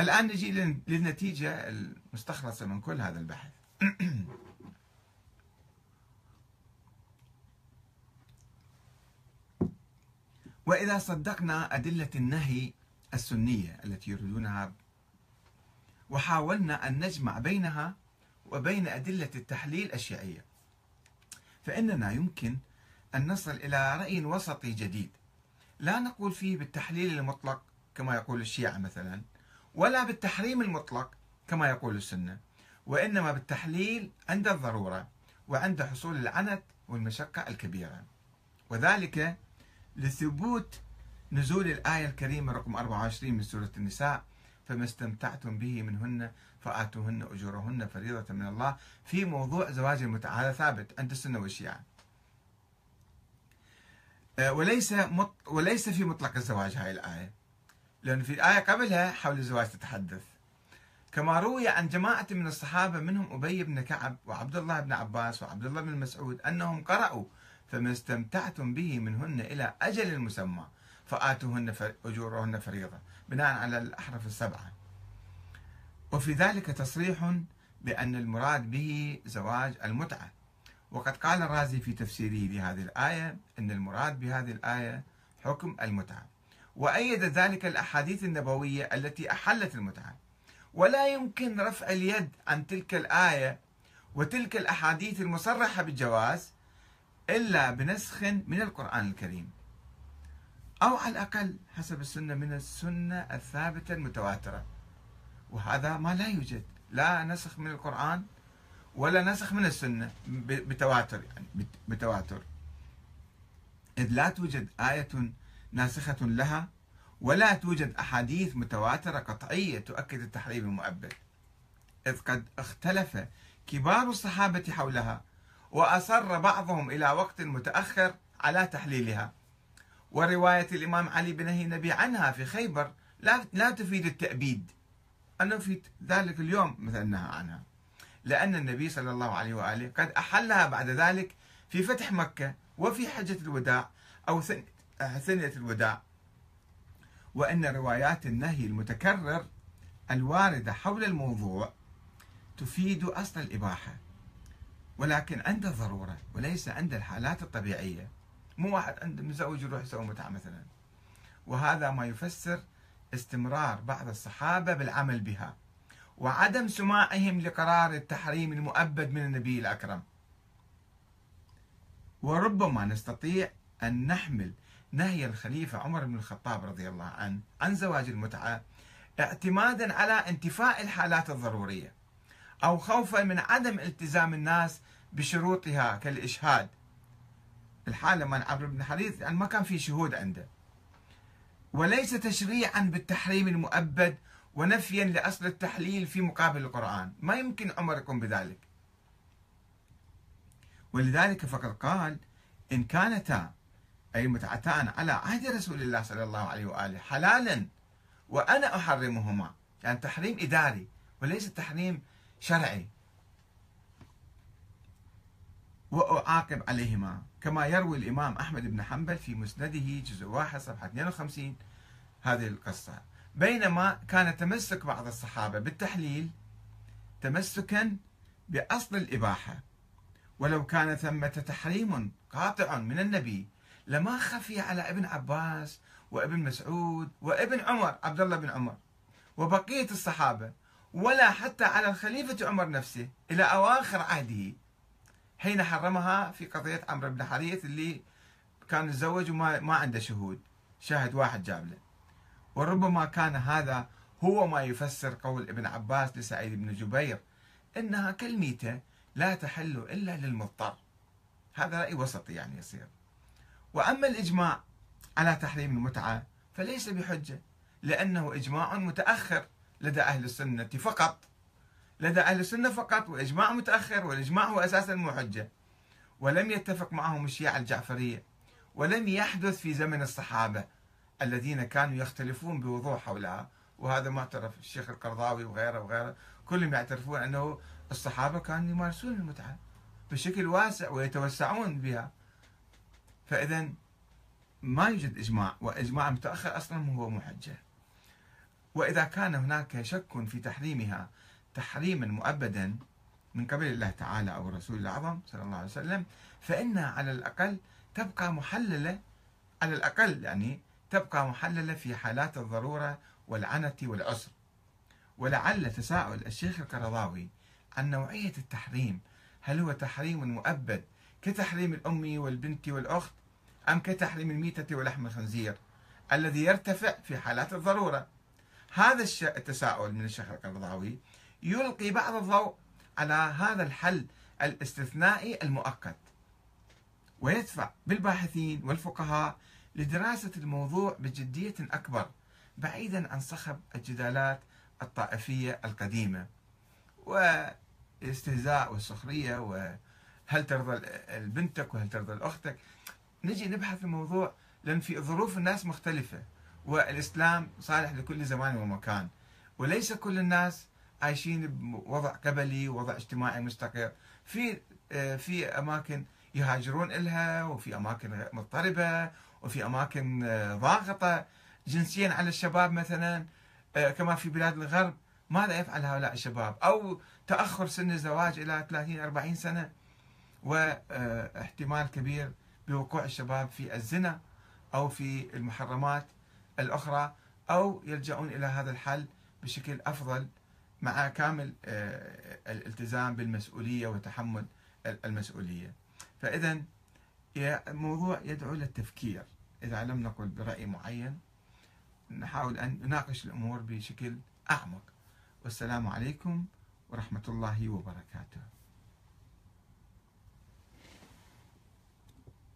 الآن نجي للنتيجة المستخلصة من كل هذا البحث. وإذا صدقنا أدلة النهي السنية التي يريدونها وحاولنا أن نجمع بينها وبين أدلة التحليل الشيعية فإننا يمكن أن نصل إلى رأي وسطي جديد. لا نقول فيه بالتحليل المطلق كما يقول الشيعة مثلا. ولا بالتحريم المطلق كما يقول السنة وإنما بالتحليل عند الضرورة وعند حصول العنت والمشقة الكبيرة وذلك لثبوت نزول الآية الكريمة رقم 24 من سورة النساء فما استمتعتم به منهن فآتوهن أجورهن فريضة من الله في موضوع زواج المتعة هذا ثابت عند السنة والشيعة آه، وليس. وليس في مطلق الزواج هاي الآية لأن في الآية قبلها حول الزواج تتحدث. كما روي عن جماعة من الصحابة منهم أبي بن كعب وعبد الله بن عباس وعبد الله بن مسعود أنهم قرأوا فما استمتعتم به منهن إلى أجل مسمى فآتوهن أجورهن فريضة. بناء على الأحرف السبعة. وفي ذلك تصريح بأن المراد به زواج المتعة. وقد قال الرازي في تفسيره لهذه الآية أن المراد بهذه الآية حكم المتعة. وأيد ذلك الأحاديث النبوية التي أحلت المتعة. ولا يمكن رفع اليد عن تلك الآية وتلك الأحاديث المصرحة بالجواز إلا بنسخ من القرآن الكريم. أو على الأقل حسب السنة من السنة الثابتة المتواترة. وهذا ما لا يوجد. لا نسخ من القرآن ولا نسخ من السنة بتواتر يعني بتواتر. إذ لا توجد آية ناسخة لها ولا توجد أحاديث متواترة قطعية تؤكد التحريم المؤبد. إذ قد اختلف كبار الصحابة حولها وأصر بعضهم إلى وقت متأخر على تحليلها. ورواية الإمام علي بن النبي عنها في خيبر لا لا تفيد التأبيد. أنه في ذلك اليوم مثلا عنها. لأن النبي صلى الله عليه وآله قد أحلها بعد ذلك في فتح مكة وفي حجة الوداع أو ثنية الوداع. وأن روايات النهي المتكرر الواردة حول الموضوع تفيد أصل الإباحة. ولكن عند الضرورة وليس عند الحالات الطبيعية. مو واحد عنده مزوج يروح يسوي متعة مثلا. وهذا ما يفسر استمرار بعض الصحابة بالعمل بها. وعدم سماعهم لقرار التحريم المؤبد من النبي الأكرم. وربما نستطيع أن نحمل نهي الخليفة عمر بن الخطاب رضي الله عنه عن زواج المتعة اعتمادا على انتفاء الحالات الضرورية أو خوفا من عدم التزام الناس بشروطها كالإشهاد. الحالة من عمرو بن حريث يعني ما كان في شهود عنده. وليس تشريعا بالتحريم المؤبد ونفيا لأصل التحليل في مقابل القرآن. ما يمكن عمر يقوم بذلك. ولذلك فقد قال إن كانتا أي متعتان على عهد رسول الله صلى الله عليه وآله حلالا وأنا أحرمهما. يعني تحريم إداري وليس تحريم شرعي. وأعاقب عليهما. كما يروي الإمام أحمد بن حنبل في مسنده جزء واحد صفحة 52 هذه القصة. بينما كان تمسك بعض الصحابة بالتحليل تمسكا بأصل الإباحة. ولو كان ثمة تحريم قاطع من النبي لما خفي على ابن عباس وابن مسعود وابن عمر عبد الله بن عمر وبقية الصحابة ولا حتى على الخليفة عمر نفسه إلى أواخر عهده حين حرمها في قضية عمرو بن حريث اللي كان تزوج وما ما عنده شهود شاهد واحد جاب له. وربما كان هذا هو ما يفسر قول ابن عباس لسعيد بن جبير إنها كالميتة لا تحل إلا للمضطر. هذا رأي وسطي يعني يصير. وأما الإجماع على تحريم المتعة فليس بحجة لأنه إجماع متأخر لدى أهل السنة فقط. لدى أهل السنة فقط وإجماع متأخر والإجماع هو أساسا مو حجة ولم يتفق معهم الشيعة الجعفرية ولم يحدث في زمن الصحابة الذين كانوا يختلفون بوضوح حولها. وهذا معترف الشيخ القرضاوي وغيره وغيره. كلهم يعترفون أنه الصحابة كانوا يمارسون المتعة بشكل واسع ويتوسعون بها. فإذا ما يوجد إجماع وإجماع متأخر أصلا هو محجة. وإذا كان هناك شك في تحريمها تحريما مؤبدا من قبل الله تعالى أو الرسول الأعظم صلى الله عليه وسلم فإنها على الأقل تبقى محللة على الأقل يعني تبقى محللة في حالات الضرورة والعنة والعسر. ولعل تساؤل الشيخ القرضاوي عن نوعية التحريم. هل هو تحريم مؤبد كتحريم الأم والبنت والأخت أم كتحريم الميتة ولحم الخنزير الذي يرتفع في حالات الضرورة. هذا التساؤل من الشيخ القرضاوي يلقي بعض الضوء على هذا الحل الاستثنائي المؤقت. ويدفع بالباحثين والفقهاء لدراسة الموضوع بجدية أكبر بعيدا عن صخب الجدالات الطائفية القديمة. والاستهزاء والسخرية وهل ترضى بنتك وهل ترضى أختك نجي نبحث الموضوع لأن في ظروف الناس مختلفة والإسلام صالح لكل زمان ومكان. وليس كل الناس عايشين بوضع قبلي ووضع اجتماعي مستقر. في في أماكن يهاجرون لها وفي أماكن مضطربة وفي أماكن ضاغطة. جنسيا على الشباب مثلا كما في بلاد الغرب ماذا يفعل هؤلاء الشباب؟ أو تأخر سن الزواج إلى 30 40 سنة وإحتمال كبير بوقوع الشباب في الزنا أو في المحرمات الأخرى أو يلجؤون إلى هذا الحل بشكل أفضل مع كامل آه، الالتزام بالمسؤولية وتحمل المسؤولية. فاذا الموضوع يدعو للتفكير إذا لم نقل برأي معين نحاول أن نناقش الأمور بشكل أعمق. والسلام عليكم ورحمة الله وبركاته.